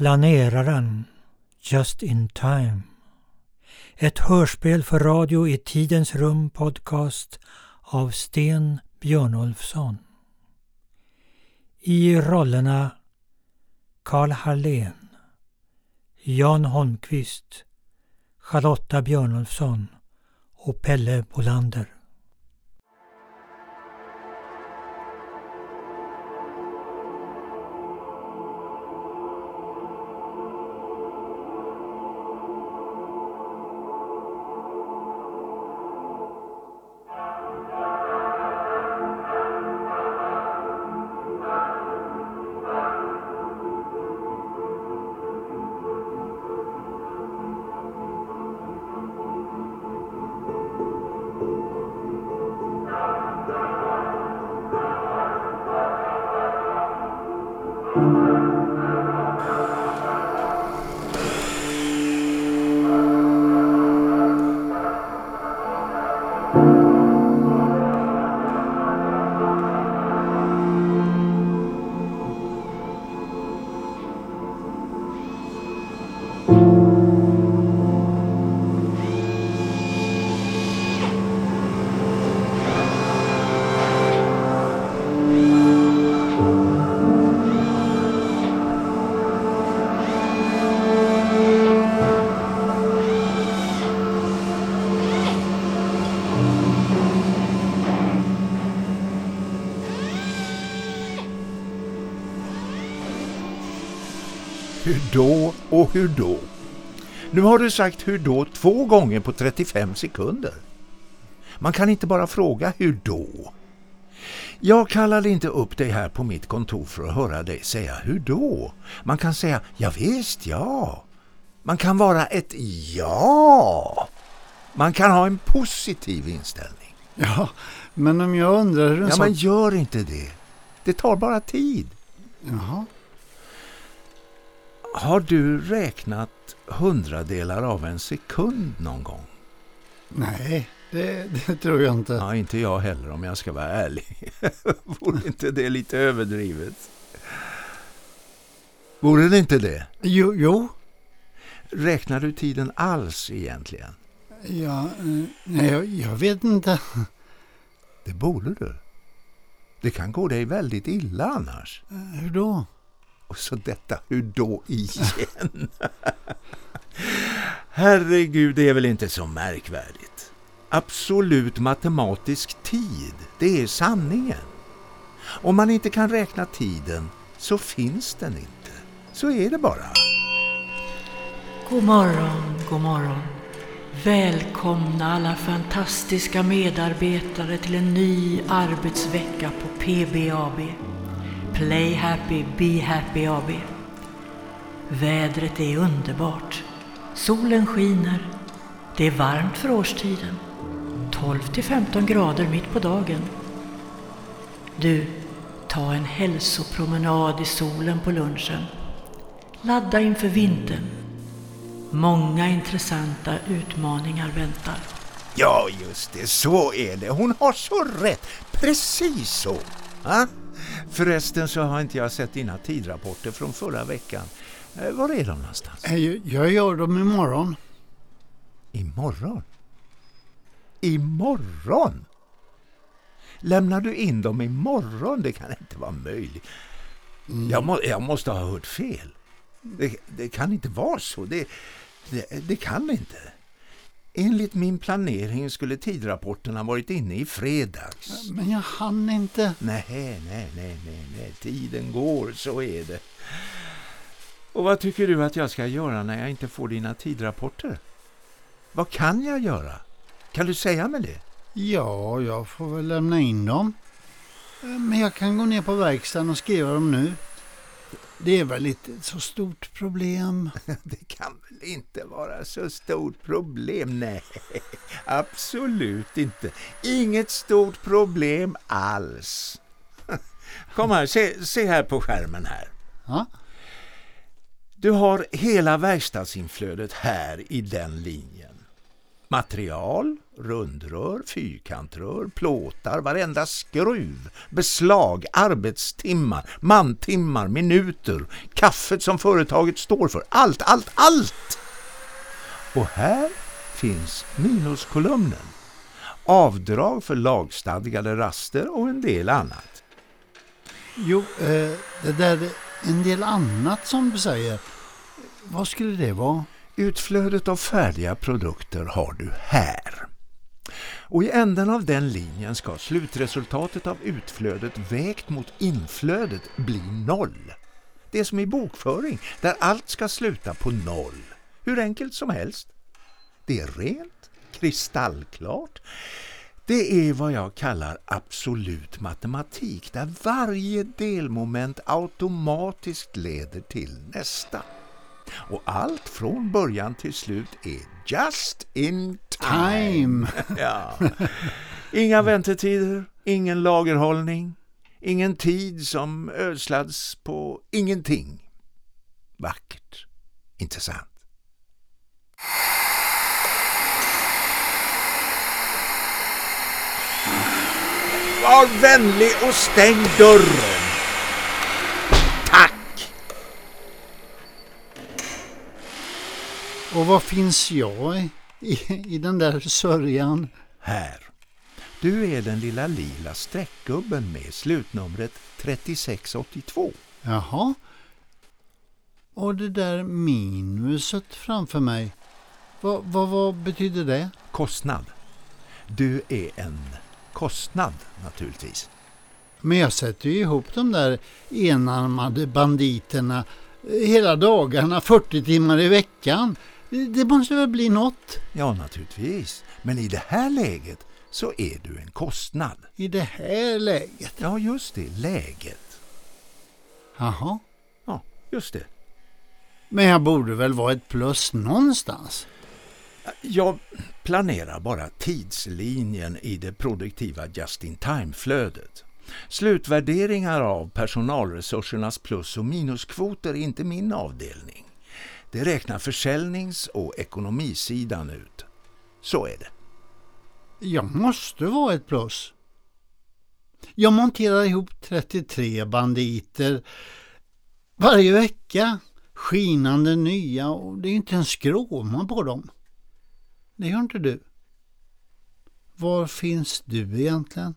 Planeraren Just in Time. Ett hörspel för radio i Tidens rum podcast av Sten Björnolfsson. I rollerna Karl Hallén, Jan Holmqvist, Charlotta Björnolfsson och Pelle Bolander. Då och hur då? Nu har du sagt hur då två gånger på 35 sekunder. Man kan inte bara fråga hur då. Jag kallade inte upp dig här på mitt kontor för att höra dig säga hur då. Man kan säga ja visst, ja. Man kan vara ett ja. Man kan ha en positiv inställning. Ja, men om jag undrar hur en Ja, sån... men gör inte det. Det tar bara tid. Jaha. Har du räknat hundradelar av en sekund någon gång? Nej, det, det tror jag inte. Ja, inte jag heller om jag ska vara ärlig. Vore inte det lite överdrivet? Vore det inte det? Jo, jo. Räknar du tiden alls egentligen? Ja, eh, nej, jag, jag vet inte. Det borde du. Det kan gå dig väldigt illa annars. Eh, Hur då? Och så detta, hur då igen? Herregud, det är väl inte så märkvärdigt. Absolut matematisk tid, det är sanningen. Om man inte kan räkna tiden så finns den inte. Så är det bara. God morgon, god morgon. Välkomna alla fantastiska medarbetare till en ny arbetsvecka på PBAB. Play Happy, Be Happy AB. Vädret är underbart. Solen skiner. Det är varmt för årstiden. 12 till 15 grader mitt på dagen. Du, ta en hälsopromenad i solen på lunchen. Ladda inför vintern. Många intressanta utmaningar väntar. Ja, just det, så är det. Hon har så rätt. Precis så. Ha? Förresten så har inte jag sett dina tidrapporter från förra veckan. Eh, Var är de någonstans? Eh, Jag, gör dem imorgon. Imorgon? Imorgon? Lämnar du in dem imorgon? Det kan inte vara möjligt. Jag, må, jag måste ha hört fel. Det, det kan inte vara så. Det, det, det kan inte. Enligt min planering skulle tidrapporterna varit inne i fredags. Men jag hann inte. Nej, nej, nej, nej, nej. Tiden går, så är det. Och vad tycker du att jag ska göra när jag inte får dina tidrapporter? Vad kan jag göra? Kan du säga mig det? Ja, jag får väl lämna in dem. Eh, Men jag kan gå ner på verkstaden och skriva dem nu. Det är väl inte ett så stort problem. Det kan väl inte vara så stort problem? Nej, absolut inte. Inget stort problem alls. Kom här, se, se här på skärmen här. Ja, Du har hela verkstadsinflödet här i den linjen. Material, Rundrör, fyrkantrör, plåtar, varenda skruv, beslag, arbetstimmar, mantimmar, minuter, kaffet som företaget står för. Allt, allt, allt! Och här finns minuskolumnen. Avdrag för lagstadgade raster och en del annat. Jo, eh, det där en del annat som du säger. Vad skulle det vara? Utflödet av färdiga produkter har du här. Och i änden av den linjen ska slutresultatet av utflödet vägt mot inflödet bli noll. Det är som i bokföring, där allt ska sluta på noll. Hur enkelt som helst. Det är rent, kristallklart. Det är vad jag kallar absolut matematik, där varje delmoment automatiskt leder till nästa. Och allt från början till slut är just in time. Ja. Inga väntetider, ingen lagerhållning, ingen tid som ödslads på ingenting. Vackert, inte sant? Var vänlig och stäng dörren. Tack! Och vad finns jag i, i, i den där sörjan? Här. Du är den lilla lila streckgubben med slutnumret 3682. Jaha. Och det där minuset framför mig. Vad, vad, vad betyder det? Kostnad. Du är en kostnad naturligtvis. Men jag sätter ju ihop de där enarmade banditerna hela dagarna, 40 timmar i veckan. Det måste väl bli något Ja, naturligtvis. Men i det här läget så är du en kostnad. i det här läget. Ja, just det. Läget. Jaha. Ja, just det. Men jag borde väl vara ett plus någonstans? Jag planerar bara tidslinjen i det produktiva just-in-time-flödet. Slutvärderingar av personalresursernas plus- och minuskvoter är inte min avdelning. Det räknar försäljnings- och ekonomisidan ut. Så är det. Jag måste vara ett plus. Jag monterar ihop 33 banditer varje vecka. Skinande nya och det är inte en skråma på dem. Det gör inte du. Var finns du egentligen?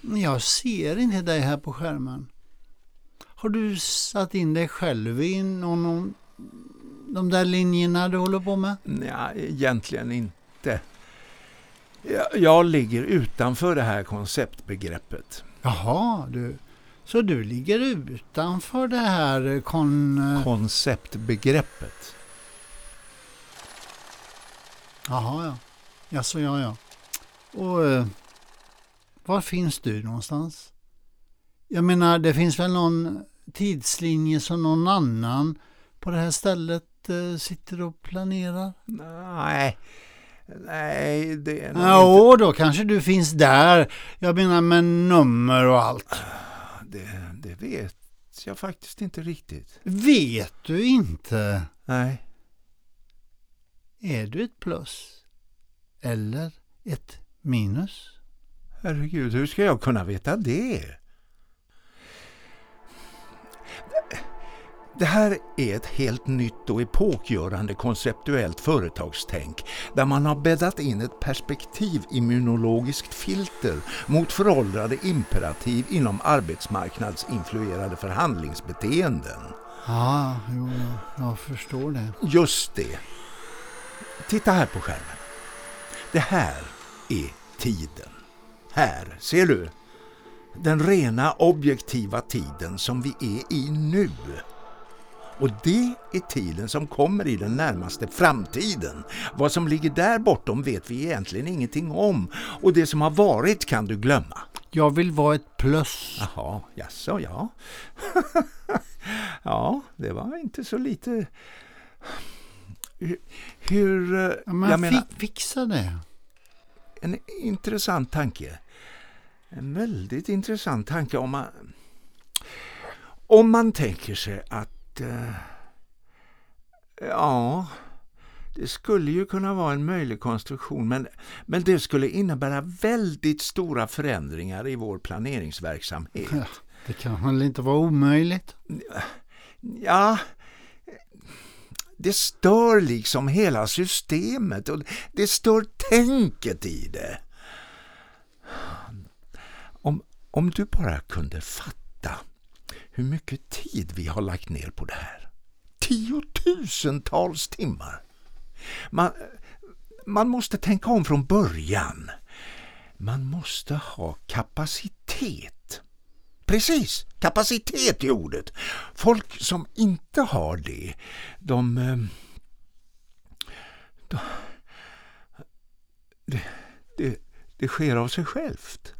Jag ser inte dig här på skärmen. Har du satt in dig själv i någon de där linjerna du håller på med? Nej, egentligen inte. Jag, jag ligger utanför det här konceptbegreppet. Jaha, du. Så du ligger utanför det här kon... Konceptbegreppet. Jaha, ja. Jaså, ja, ja. Och eh, var finns du någonstans? Jag menar, det finns väl någon tidslinje som någon annan på det här stället eh, sitter och planerar? Nej, nej det är nog inte... Ja, då kanske du finns där. Jag menar med nummer och allt. Det, det vet jag faktiskt inte riktigt. Vet du inte? Nej. Är du ett plus? Eller ett minus? Herregud, hur ska jag kunna veta det? Det här är ett helt nytt och epokgörande konceptuellt företagstänk där man har bäddat in ett perspektivimmunologiskt filter mot föråldrade imperativ inom arbetsmarknadsinfluerade förhandlingsbeteenden. Ja, jo, jag, jag förstår det. Just det. Titta här på skärmen. Det här är tiden. Här, ser du? Den rena objektiva tiden som vi är i nu. Och det är tiden som kommer i den närmaste framtiden. Vad som ligger där bortom vet vi egentligen ingenting om. Och det som har varit kan du glömma. Jag vill vara ett plus. Jaha, jaså, ja. ja, det var inte så lite... Hur... hur Ja, men jag menar, fi- fixa det. en intressant tanke. En väldigt intressant tanke om man... Om man tänker sig att... Eh, ja, Det skulle ju kunna vara en möjlig konstruktion men, men det skulle innebära väldigt stora förändringar i vår planeringsverksamhet. Ja, det kan väl inte vara omöjligt? Ja, det stör liksom hela systemet och det stör tänket i det. Om, om du bara kunde fatta hur mycket tid vi har lagt ner på det här. Tiotusentals timmar. Man, man måste tänka om från början. Man måste ha kapacitet. Precis, kapacitet i ordet. Folk som inte har det, de... Eh, de det, det, det sker av sig självt.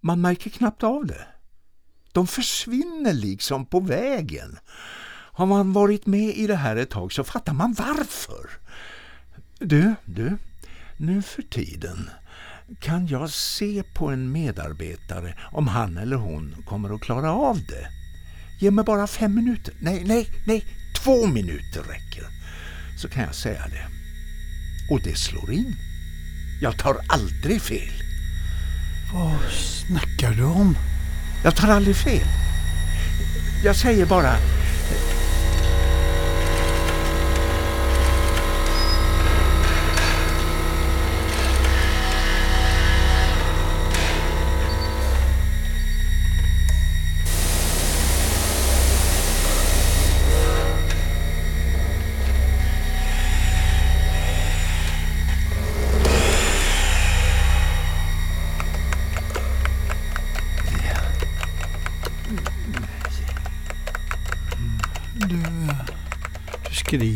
Man märker knappt av det. De försvinner liksom på vägen. Har man varit med i det här ett tag så fattar man varför. Du, du, nu för tiden kan jag se på en medarbetare om han eller hon kommer att klara av det. Ge mig bara fem minuter, nej, nej, nej, två minuter räcker. Så kan jag säga det. Och det slår in. Jag tar aldrig fel. Vad snackar du om? Jag tar aldrig fel. Jag säger bara...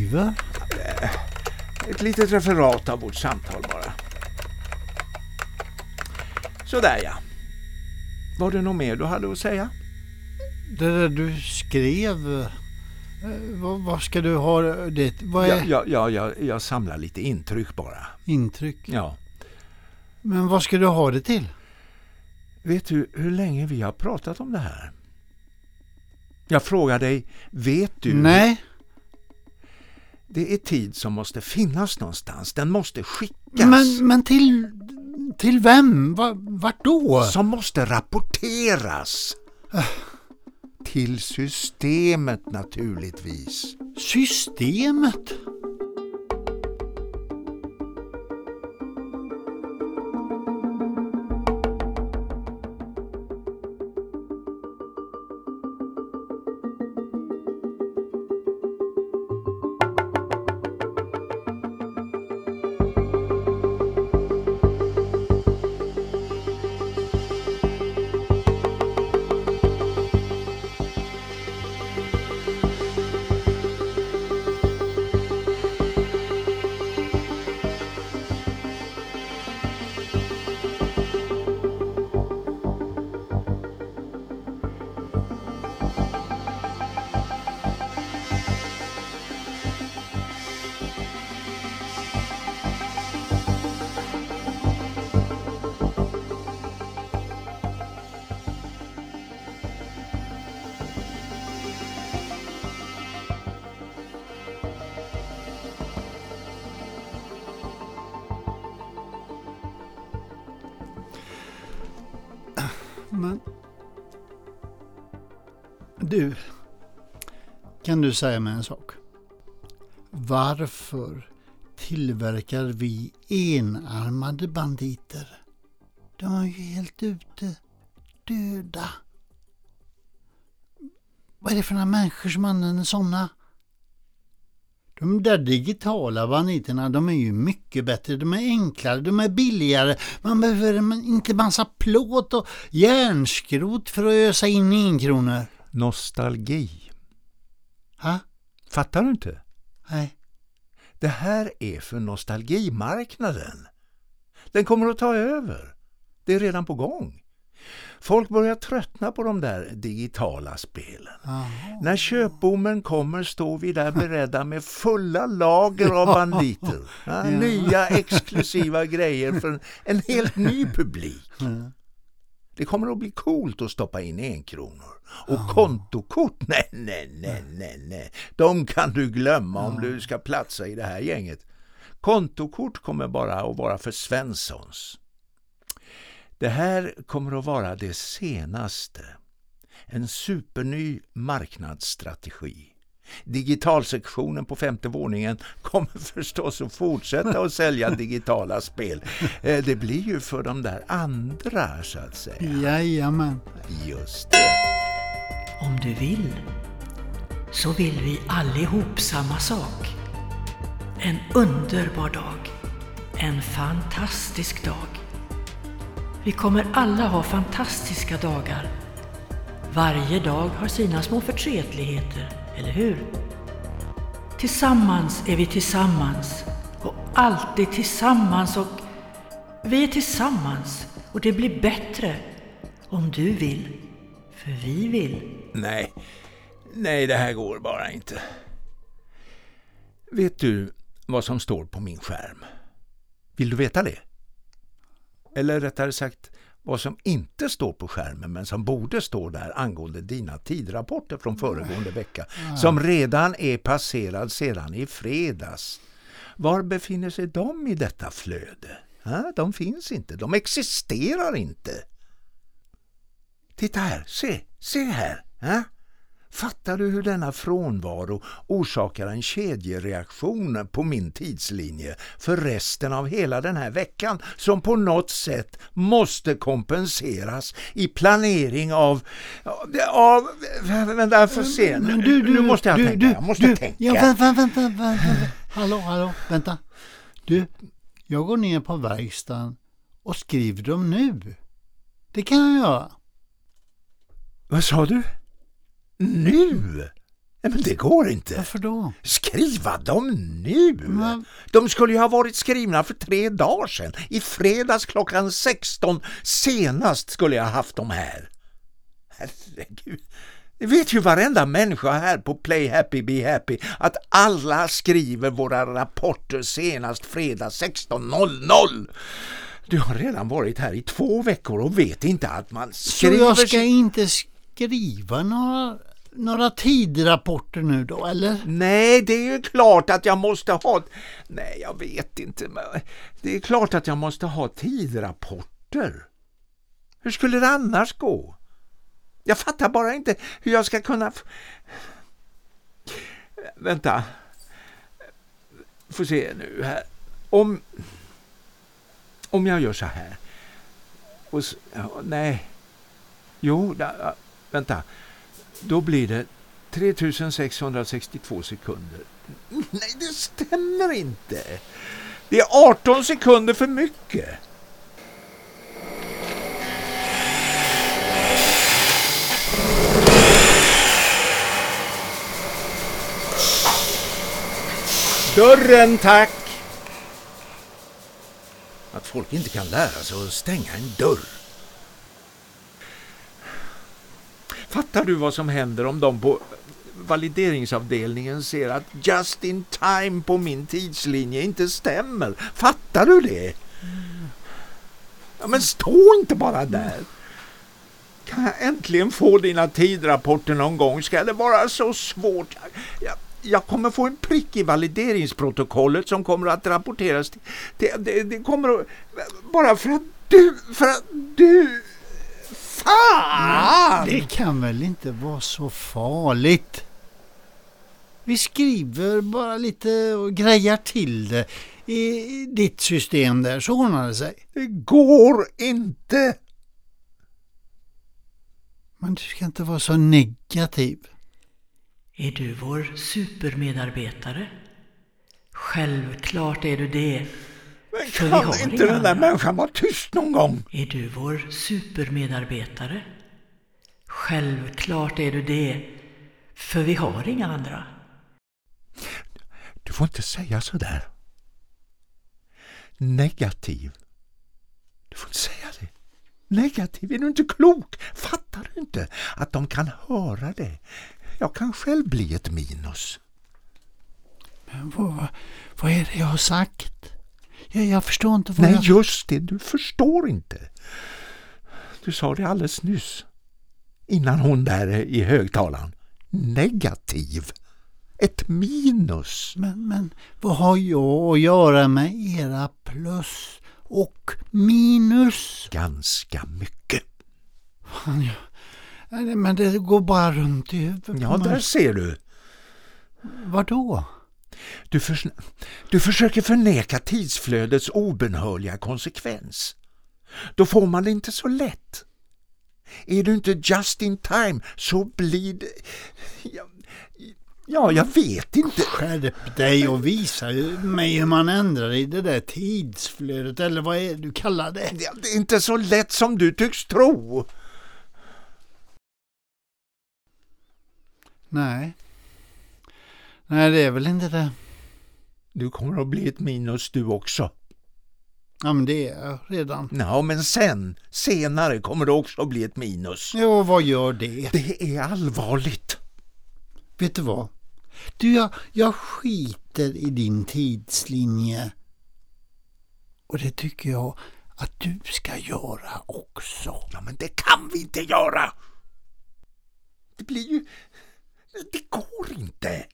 skriver? Ett litet referat av vårt samtal bara. Sådär ja. Var det något mer du hade att säga? Det där du skrev, eh, vad, vad ska du ha det? Vad är Ja, ja, ja, jag samlar lite intryck bara. intryck? Ja. Men vad ska du ha det till? Vet du hur länge vi har pratat om det här? Jag frågar dig, vet du? Nej, Det är tid som måste finnas någonstans. Den måste skickas. men, men till, till vem? Va, vart då? Som måste rapporteras. Till systemet naturligtvis. Systemet? Du, kan du säga mig en sak? Varför tillverkar vi enarmade banditer? De är ju helt ute, döda. Vad är det för några människor som använder sådana? De där digitala banditerna, de är ju mycket bättre. De är enklare, de är billigare. Man behöver inte massa plåt och järnskrot för att ösa in enkronor. Nostalgi. Ha? Fattar du inte? Nej. Det här är för nostalgimarknaden. Den kommer att ta över. Det är redan på gång. Folk börjar tröttna på de där digitala spelen. Jaha. När köpboomen kommer står vi där beredda med fulla lager av banditer. Ja, Nya exklusiva grejer för en, en helt ny publik. Det kommer att bli coolt att stoppa in en kronor. Och kontokort, nej, nej, nej, nej, nej. De kan du glömma om du ska platsa i det här gänget. Kontokort kommer bara att vara för Svenssons. Det här kommer att vara det senaste. En superny marknadsstrategi. Digitalsektionen på femte våningen kommer förstås att fortsätta att sälja digitala spel. Eh, Det blir ju för de där andra så att säga. Jajamän. Just det. Om du vill så vill vi allihop samma sak. En underbar dag. En fantastisk dag. Vi kommer alla ha fantastiska dagar. Varje dag har sina små förtretligheter, eller hur? Tillsammans är vi tillsammans och alltid tillsammans och vi är tillsammans och det blir bättre om du vill. För vi vill. Nej, nej det här går bara inte. Vet du vad som står på min skärm? Vill du veta det? Eller rättare sagt, vad som inte står på skärmen men som borde stå där angående dina tidrapporter från föregående vecka, som redan är passerad sedan i fredags. Var befinner sig de i detta flöde? Ja, de finns inte, de existerar inte. Titta här, se, se här. Ja? Fattar du hur denna frånvaro orsakar en kedjereaktion på min tidslinje för resten av hela den här veckan som på något sätt måste kompenseras i planering av... av vänta, får se. Men du, du, nu måste jag du, tänka. Du, jag måste du, tänka. Ja, vänta, vänta, vänta, vänta. Hallå, hallå, vänta. Du, jag går ner på verkstaden och skriver dem nu. Det kan jag göra. Vad sa du? Nu? Nej, men det går inte. Varför då? Skriva dem nu? Men- De skulle ju ha varit skrivna för tre dagar sedan. I fredags klockan 16 senast skulle jag ha haft dem här. Herregud. Det vet ju varenda människa här på Play Happy Be Happy att alla skriver våra rapporter senast fredag 16.00. Du har redan varit här i två veckor och vet inte att man Så skriver... jag ska inte skriva några, några tidrapporter nu då, eller? Nej, det är ju klart att jag måste ha... Nej, jag vet inte. men Det är klart att jag måste ha tidrapporter. Hur skulle det annars gå? Jag fattar bara inte hur jag ska kunna... Vänta. Får se nu här. Om... Om jag gör så här. Och ja, nej. Jo, vänta. Då blir det 3662 sekunder. Nej, det stämmer inte. Det är 18 sekunder för mycket. Dörren, tack! Att folk inte kan lära sig att stänga en dörr. Fattar du vad som händer om de på valideringsavdelningen ser att just in time på min tidslinje inte stämmer? Fattar du det? Ja, men stå inte bara där. Kan jag äntligen få dina tidrapporter någon gång? Ska det vara så svårt? Jag, jag, jag kommer få en prick i valideringsprotokollet som kommer att rapporteras till... Det, det, det kommer att... Bara för att du... För att du... Fan! Det kan väl inte vara så farligt? Vi skriver bara lite och grejar till det i ditt system där, så ordnar det sig. Det går inte. Men du ska inte vara så negativ. Är du vår supermedarbetare? Självklart är du det. Men För vi kan har inte den där människan vara tyst någon gång? Är du vår supermedarbetare? Självklart är du det. För vi har inga andra. Du får inte säga så där. Negativ. Du får inte säga det. Negativ, är du inte klok? Fattar du inte att de kan höra det? Jag kan själv bli ett minus. Men vad, vad är det jag har sagt? Jag, jag förstår inte vad Nej, jag... just det, du förstår inte. Du sa det alldeles nyss. Innan hon där i högtalaren. Negativ. Ett minus. Men, men vad har jag att göra med era plus och minus? Ganska mycket. Fan, jag, men det går bara runt i huvudet Ja, där ser du. Vadå? Du, förs du försöker förneka tidsflödets obenhörliga konsekvens. Då får man det inte så lätt. Är du inte just in time så blir det... Ja, ja jag vet inte. Skärp dig och visa mig hur man ändrar i det där tidsflödet eller vad är det du kallar det? Det det är inte så lätt som du tycks tro. Nej. Nej, det är väl inte det. Du kommer att bli ett minus du också. Ja, men det är jag redan. Ja, men sen, senare kommer det också att bli ett minus. Jo, vad gör det? Det är allvarligt. Vet du vad? Du, jag, jag skiter i din tidslinje. Och det tycker jag att du ska göra också. Ja, men det kan vi inte göra. Det blir ju... Det går inte.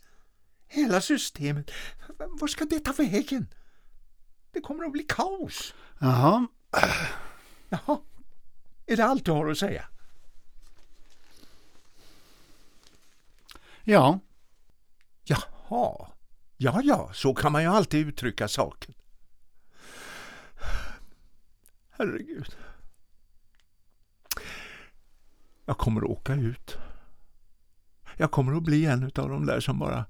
Hela systemet. Var ska det ta vägen? Det kommer att bli kaos. Jaha. Jaha. Är det allt du har att säga? Ja. Jaha. Ja, ja, så kan man ju alltid uttrycka saken. Herregud. Jag kommer att åka ut. Jag kommer att bli en av de där som bara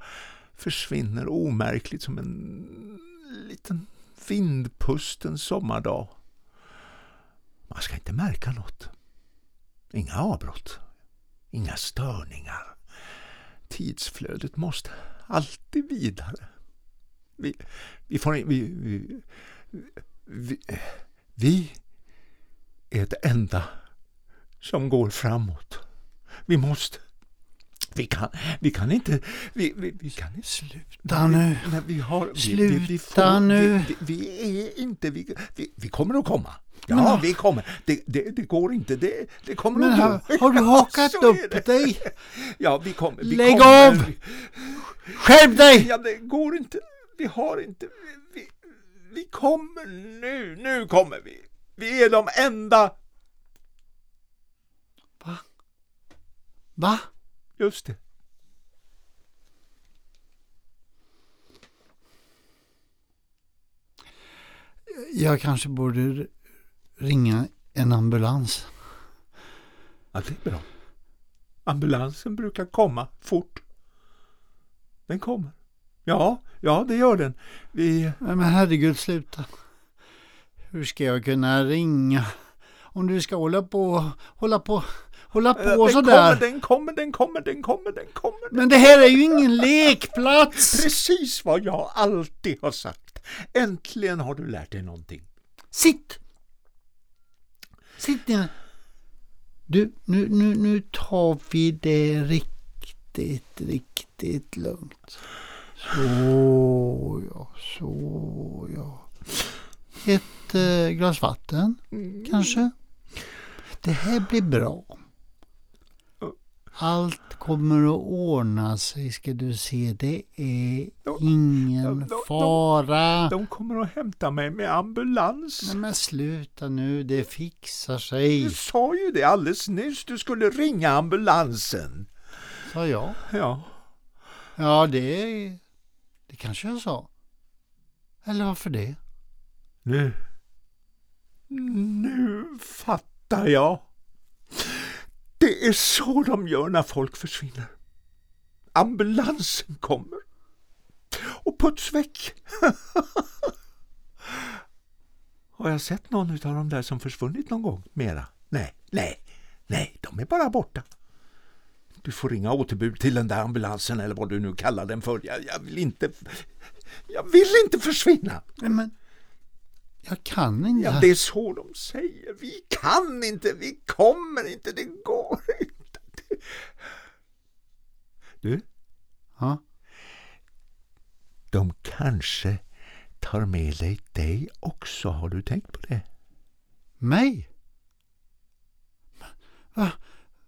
försvinner omärkligt som en liten vindpusten sommardag. Man ska inte märka något. Inga avbrott. Inga störningar. Tidsflödet måste alltid vidare. Vi, vi får vi, vi, vi, vi är det enda som går framåt. Vi måste vi kan, vi kan inte... Vi, vi, vi kan inte... Sluta nu. Men vi har, vi, Sluta vi, vi får, nu. Vi, vi, vi är inte... Vi, vi, vi kommer att komma. Ja, Men- vi kommer. Det, det, det går inte. Det, det kommer Men att gå. har du Ja, hakat är upp dig? Ja, vi kommer. Vi Lägg kommer. av! Skärp dig! Ja, det går inte. Vi har inte... Vi, vi, vi kommer nu. Nu kommer vi. Vi är de enda. Va? Just det. Jag kanske borde ringa en ambulans. Ja, det är bra. Ambulansen brukar komma fort. Den kommer. Ja, ja det gör den. Vi... Men herregud, sluta. Hur ska jag kunna ringa? Om du ska hålla på, hålla på, hålla på den kommer, sådär. den kommer, den kommer, den kommer, den kommer. Men det här är ju ingen lekplats! Precis vad jag alltid har sagt. Äntligen har du lärt dig någonting. Sitt! Sitt ner. Du, nu, nu, nu tar vi det riktigt, riktigt lugnt. Så ja, så ja. Ett eh, glas vatten, kanske? Det här blir bra. Allt kommer att ordna sig ska du se. Det är ingen de- de- fara. De kommer att hämta mig med ambulans. Nej men sluta nu, det fixar sig, Du sa ju det alldeles nyss. Du skulle ringa ambulansen. sa jag. Ja. Ja, det, det kanske jag sa. Eller varför det? Nu. Nu fattar jag. Det är så de gör när folk försvinner. Ambulansen kommer. Och puts väck. Har jag sett någon av de där som försvunnit någon gång mera? Nej, nej, nej, de är bara borta. Du får ringa återbud till den där ambulansen eller vad du nu kallar den för. Jag, jag vill inte... Jag vill inte försvinna. Men jag kan inte. Ja, det är så de säger. Vi kan inte, vi kommer inte, det går inte. Du, Ja. de kanske tar med dig dig också. Har du tänkt på det? Mig? Va?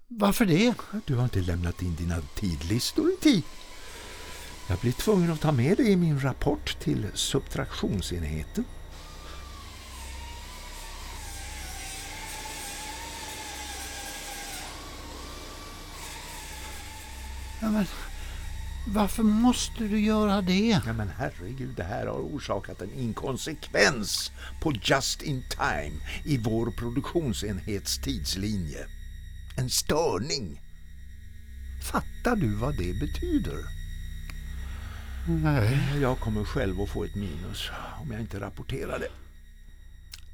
Varför det? Du har inte lämnat in dina tidlistor i tid. Jag blir tvungen att ta med det i min rapport till subtraktionsenheten. Ja, men, varför måste du göra det? Ja, men herregud, det här har orsakat en inkonsekvens på just in time i vår produktionsenhets tidslinje. En störning. Fattar du vad det betyder? Nej. Jag kommer själv att få ett minus om jag inte rapporterar det.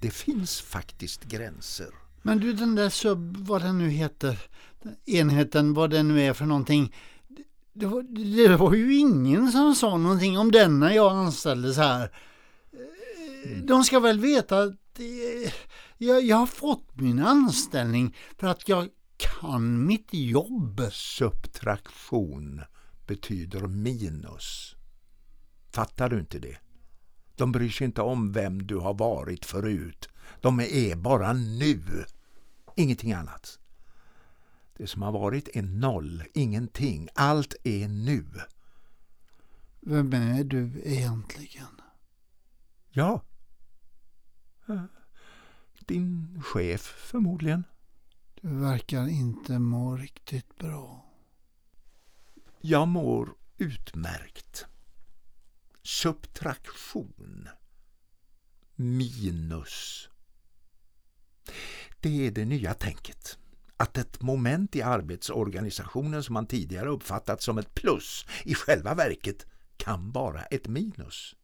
Det finns faktiskt gränser. Men du, den där sub, vad den nu heter, enheten, vad den nu är för någonting. Det var, det var ju ingen som sa någonting om den när jag anställdes här. De ska väl veta att eh, jag, jag har fått min anställning för att jag kan mitt jobb. Subtraktion betyder minus. Fattar du inte det? De bryr sig inte om vem du har varit förut. De är bara nu. Ingenting annat. Det som har varit är noll, ingenting. Allt är nu. Vem är du egentligen? Ja. Din chef förmodligen. Du verkar inte må riktigt bra. Jag mår utmärkt. Subtraktion. Minus. Det är det nya tänket. Att ett moment i arbetsorganisationen som man tidigare uppfattat som ett plus i själva verket kan vara ett minus.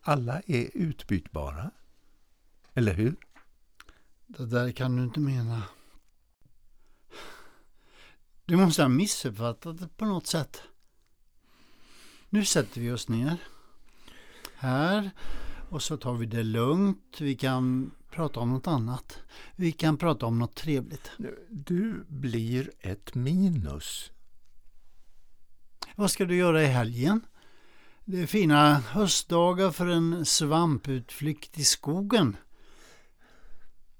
Alla är utbytbara. Eller hur? Det där kan du inte mena. Du måste ha missuppfattat det på något sätt. Nu sätter vi oss ner. Här. Och så tar vi det lugnt. Vi kan prata om något annat. Vi kan prata om något trevligt. Du blir ett minus. Vad ska du göra i helgen? Det är fina höstdagar för en svamputflykt i skogen.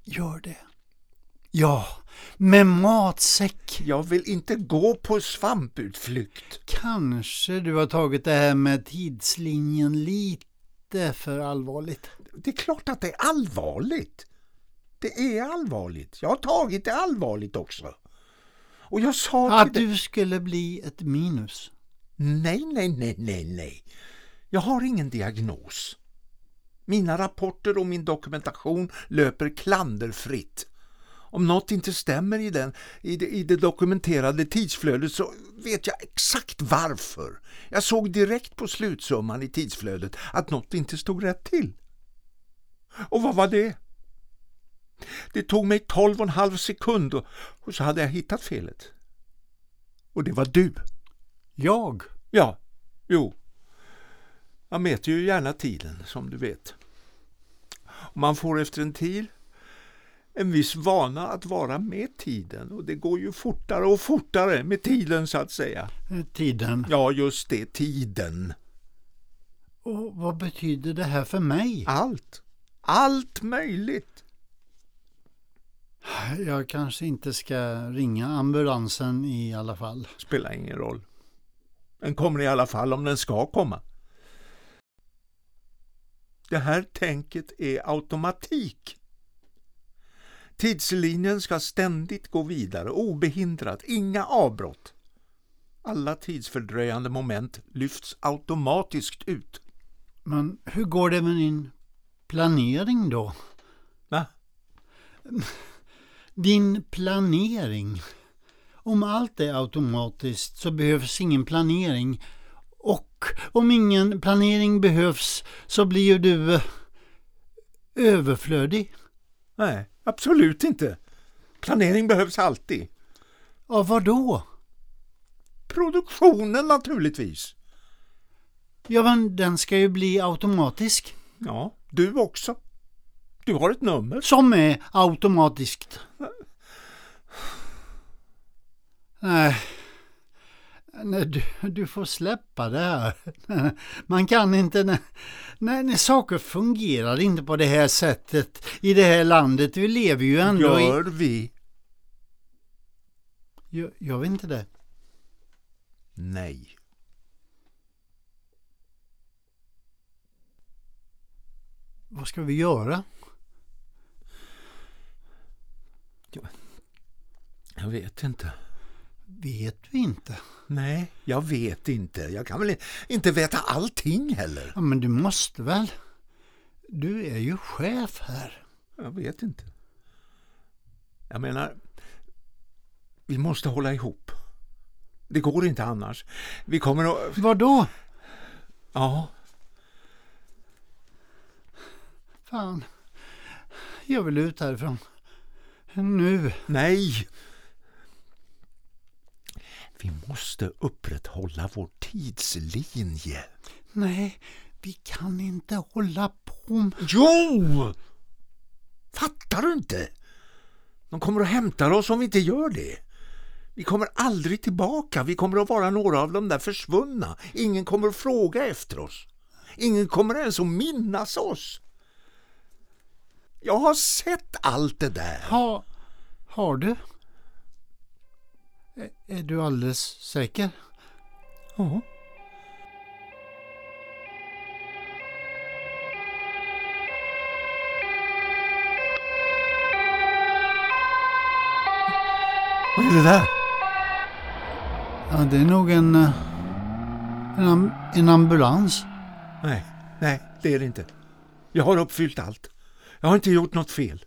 Gör det. Ja, med matsäck. Jag vill inte gå på svamputflykt. Kanske du har tagit det här med tidslinjen lite för allvarligt. Det är klart att det är allvarligt. Det är allvarligt. Jag har tagit det allvarligt också. Och jag sa Att du skulle bli ett minus. Nej, nej, nej, nej, nej. Jag har ingen diagnos. Mina rapporter och min dokumentation löper klanderfritt. Om något inte stämmer i, den, i, det, i det dokumenterade tidsflödet så vet jag exakt varför. Jag såg direkt på slutsumman i tidsflödet att något inte stod rätt till. Och vad var det? Det tog mig tolv och en halv sekund och, så hade jag hittat felet. Och det var du. Jag? Ja, jo. Jag mäter ju gärna tiden, som du vet. Och man får efter en tid en viss vana att vara med tiden och det går ju fortare och fortare med tiden så att säga. Tiden. Ja, just det, tiden. Och vad betyder det här för mig? Allt. Allt möjligt. Jag kanske inte ska ringa ambulansen i alla fall. Spelar ingen roll. Den kommer i alla fall om den ska komma. Det här tänket är automatik. Tidslinjen ska ständigt gå vidare, obehindrat, inga avbrott. Alla tidsfördröjande moment lyfts automatiskt ut. Men hur går det med din planering då? Va? Din planering. Om allt är automatiskt så behövs ingen planering. Och om ingen planering behövs så blir ju du eh, överflödig. Nej, absolut inte. Planering behövs alltid. Av vad då? Produktionen naturligtvis. Ja, men den ska ju bli automatisk. Ja, du också. Du har ett nummer. Som är automatiskt. Nej, Nej du, du får släppa det här. Man kan inte... När, när saker fungerar inte på det här sättet i det här landet. Vi lever ju ändå Gör i... vi? Jag, jag vet inte det. Nej. Vad ska vi göra? Jag vet inte. Vet vi inte. Nej, jag vet inte. Jag kan väl inte veta allting heller. Ja, men du måste väl? Du är ju chef här. Jag vet inte. Jag menar, vi måste hålla ihop. Det går inte annars. Vi kommer att... Vad då? Ja, Fan. Jag vill ut härifrån. Nu. nej. Vi måste upprätthålla vår tidslinje. Nej, vi kan inte hålla på med... Jo! Fattar du inte? De kommer att hämta oss om vi inte gör det. Vi kommer aldrig tillbaka. Vi kommer att vara några av de där försvunna. Ingen kommer att fråga efter oss. Ingen kommer ens att minnas oss. Jag har sett allt det där. Ha, har du? Är, är du alldeles säker? Ja. Vad är det där? Ja, det är nog en... eh, En, en ambulans. Nej, nej, det är det inte. Jag har uppfyllt allt. Jag har inte gjort något fel.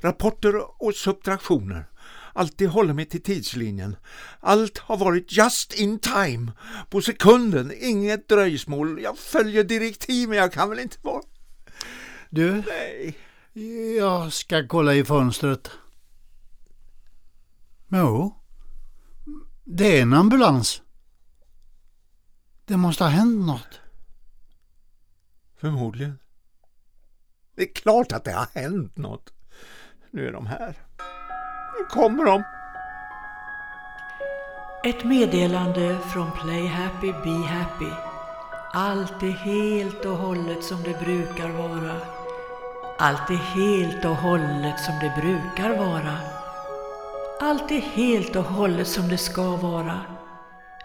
Rapporter och subtraktioner. Alltid håller mig till tidslinjen. Allt har varit just in time. På sekunden, inget dröjsmål. Jag följer direktiv men jag kan väl inte vara... Du, Nej. jag ska kolla i fönstret. Jo. Det är en ambulans. Det måste ha hänt något. Förmodligen. Det är klart att det har hänt något. Nu är de här. Nu kommer de. Ett meddelande från Play Happy Be Happy. Allt är helt och hållet som det brukar vara. Allt är helt och hållet som det brukar vara. Allt är helt och hållet som det ska vara.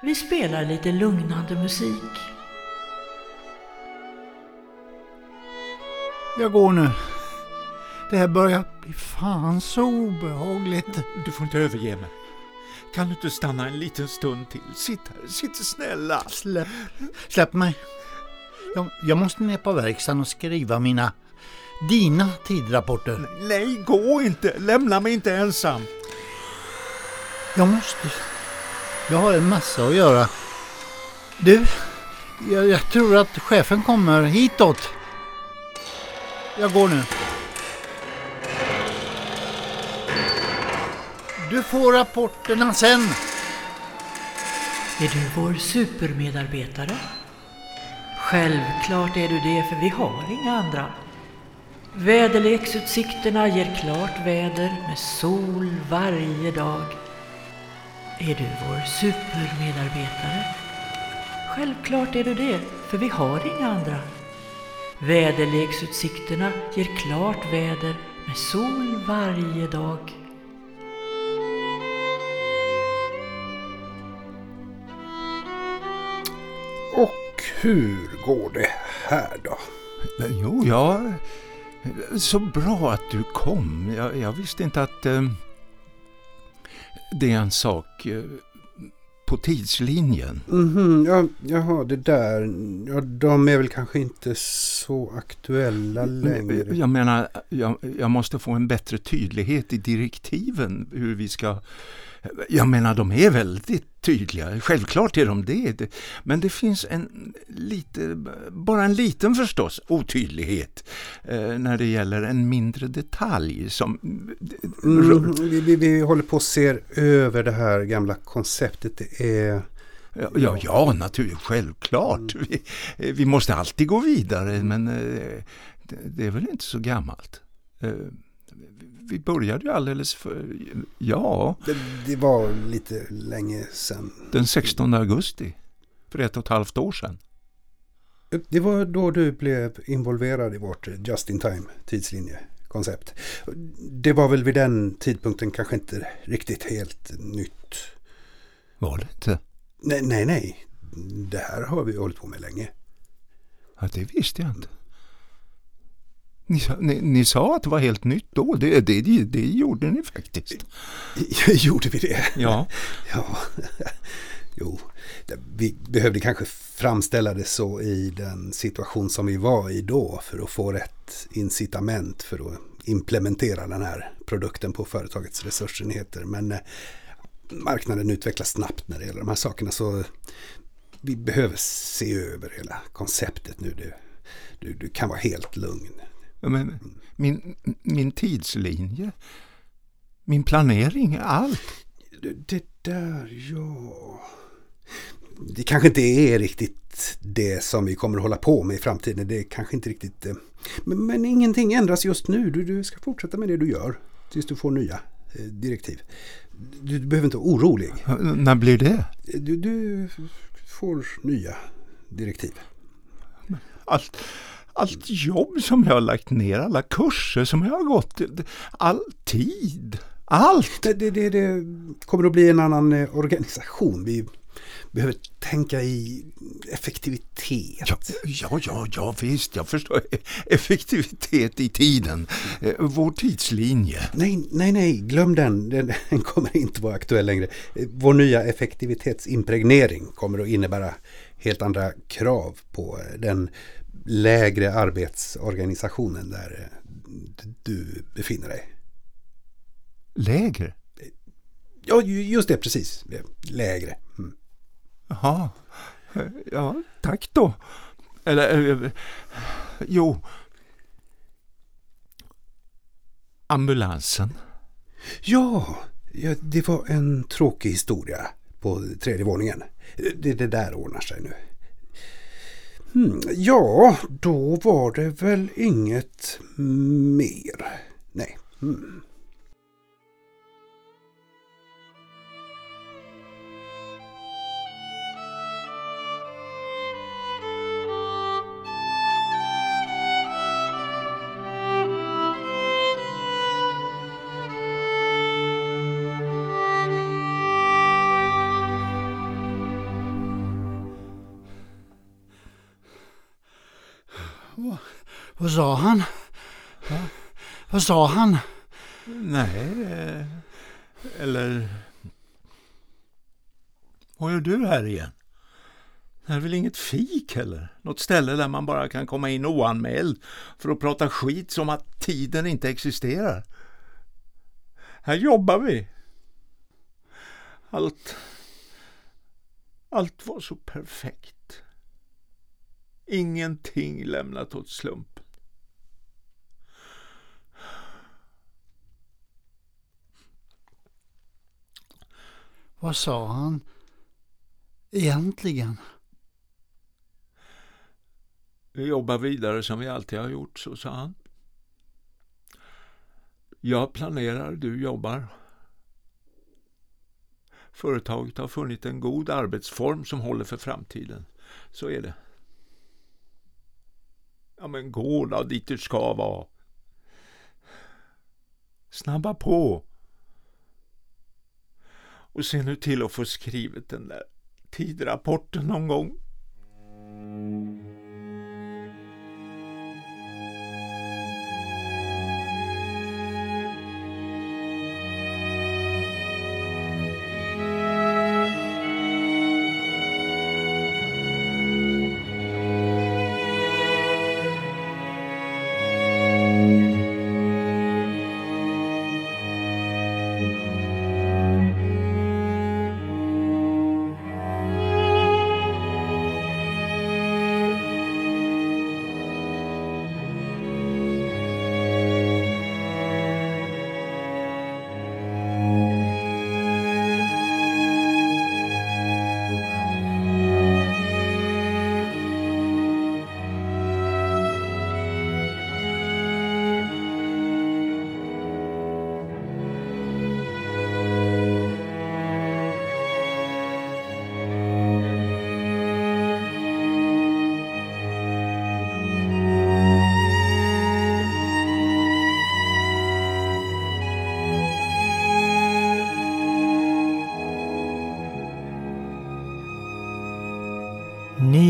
Vi spelar lite lugnande musik. Jag går nu. Det här börjar bli fan så obehagligt. Du får inte överge mig. Kan du inte stanna en liten stund till? Sitt här, sitt snälla. Släpp, släpp mig. Jag, jag måste ner på verkstaden och skriva mina, dina tidrapporter. Nej, gå inte. Lämna mig inte ensam. Jag måste. Jag har en massa att göra. Du, jag, jag tror att chefen kommer hitåt. Jag går nu. Du får rapporterna sen. Är du vår supermedarbetare? Självklart är du det, för vi har inga andra. Väderleksutsikterna ger klart väder med sol varje dag. Är du vår supermedarbetare? Självklart är du det, för vi har inga andra. Väderleksutsikterna ger klart väder med sol varje dag. Och hur går det här då? Jo, ja. Så bra att du kom. Jag, jag visste inte att eh, det är en sak eh, på tidslinjen. Mhm, ja, jaha, det där. Ja, de är väl kanske inte så aktuella längre. Jag menar, jag, jag måste få en bättre tydlighet i direktiven hur vi ska... Jag menar, de är väldigt tydliga. Självklart är de det. Men det finns en lite, bara en liten förstås, otydlighet eh, när det gäller en mindre detalj som... Mm, vi, vi, vi håller på att se över det här gamla konceptet. Det är... Ja, ja, ja naturligtvis, självklart. Vi, eh, vi måste alltid gå vidare, men eh, det, det är väl inte så gammalt. Vi började ju alldeles för, ja, Det, det var lite länge sedan. den 16 augusti, för ett och ett halvt år sedan. Det var då du blev involverad i vårt Just in Time tidslinje koncept. Det var väl vid den tidpunkten kanske inte riktigt helt nytt. Var det inte? Nej, nej, nej. Det här har vi hållit på med länge. Ja, det visste jag inte. Ni, sa- ni, ni sa att det var helt nytt då. Det, det, det, det gjorde ni faktiskt. Gjorde vi det? Ja. Ja, jo. Vi behövde kanske framställa det så i den situation som vi var i då för att få rätt incitament för att implementera den här produkten på företagets resursenheter. Men eh, marknaden utvecklas snabbt när det gäller de här sakerna så vi behöver se över hela konceptet nu. Du, du, du kan vara helt lugn. Men min, min tidslinje, min planering, allt. Det, det där, ja. Det kanske inte är riktigt det som vi kommer att hålla på med i framtiden. Det är kanske inte riktigt... eh, Men, men ingenting ändras just nu. Du, du ska fortsätta med det du gör tills du får nya eh, direktiv. Du, du behöver inte vara orolig. När blir det? Du, du får nya direktiv. Allt, allt jobb som jag har lagt ner, alla kurser som jag har gått, all tid, allt. Det, det, det, kommer att bli en annan eh, organisation. Vi behöver tänka i effektivitet. Ja, ja, ja, ja visst, jag förstår. Effektivitet i tiden, Eh, vår tidslinje. Nej, nej, nej, glöm den. Den, den kommer inte vara aktuell längre. Vår nya effektivitetsimpregnering kommer att innebära helt andra krav på den lägre arbetsorganisationen där eh, du befinner dig. Lägre? Ja, ju- just det, precis. Lägre. Mm. Jaha, Eh, ja, tack då. Eller, eh, jo. Ambulansen. Ja, ja, det var en tråkig historia på tredje våningen. Det, det där ordnar sig nu. Hmm, ja, då var det väl inget mer. Nej. Hmm. Vad sa han? Vad sa han? Nej, eller... Vad gör du här igen? Det är väl inget fik heller? Något ställe där man bara kan komma in oanmäld för att prata skit som att tiden inte existerar. Här jobbar vi. Allt... Allt var så perfekt. Ingenting lämnat åt slumpen. Vad sa han? Egentligen? Vi jobbar vidare som vi alltid har gjort, så sa han. Jag planerar, du jobbar. Företaget har funnit en god arbetsform som håller för framtiden. Så är det. Ja, men gå då dit du ska vara. Snabba på. Och se nu till att få skrivit den där tidrapporten någon gång.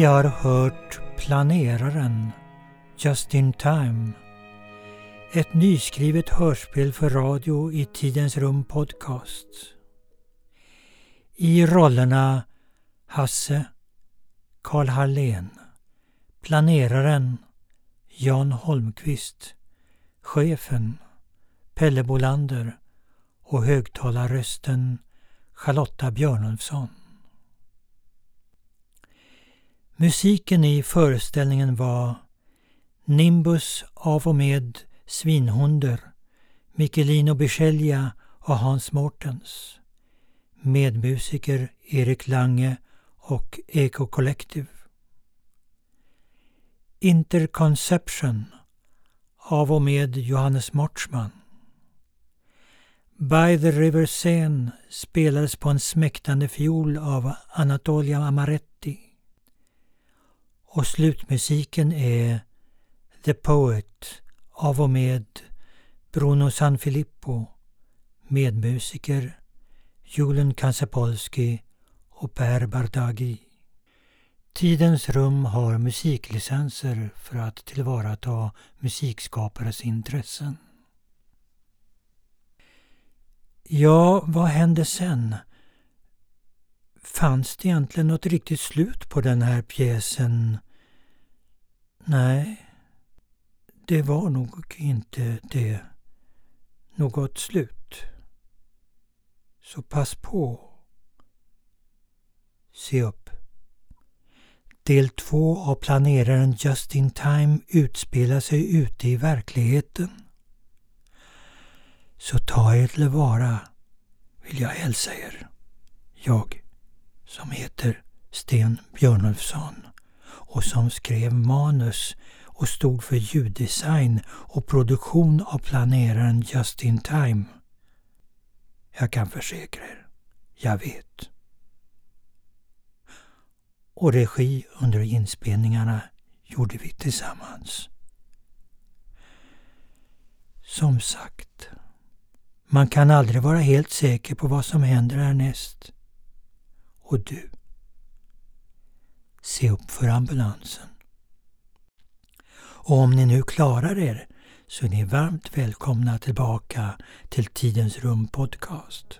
Vi har hört Planeraren, Just in Time. Ett nyskrivet hörspel för radio i Tidens Rum Podcast. I rollerna Hasse, Karl Hallén, Planeraren, Jan Holmqvist, Chefen, Pelle Bolander och högtalarrösten Charlotta Björnulfsson. Musiken i föreställningen var Nimbus av och med Svinhunder, Michelino Bichelia och Hans Mortens. Medmusiker Erik Lange och Eco Collective. Interconception av och med Johannes Mortsman. By the River Seine spelades på en smäktande fiol av Anatolia Amaretti. Och slutmusiken är The Poet av och med Bruno Sanfilippo, medmusiker Julen Kansepolski och Per Bardagi. Tidens rum har musiklicenser för att tillvarata musikskapares intressen. Ja, vad hände sen? Fanns det egentligen något riktigt slut på den här pjäsen? Nej, det var nog inte det. Något slut. Så pass på. Se upp. Del två av planeraren Just in Time utspelar sig ute i verkligheten. Så ta er tillvara, vill jag hälsa er. Jag, som heter Sten Björnulfsson och som skrev manus och stod för ljuddesign och produktion av planeraren Just in Time. Jag kan försäkra er, jag vet. Och regi under inspelningarna gjorde vi tillsammans. Som sagt, man kan aldrig vara helt säker på vad som händer härnäst. Och du, se upp för ambulansen. Och om ni nu klarar er så är ni varmt välkomna tillbaka till Tidens rum podcast.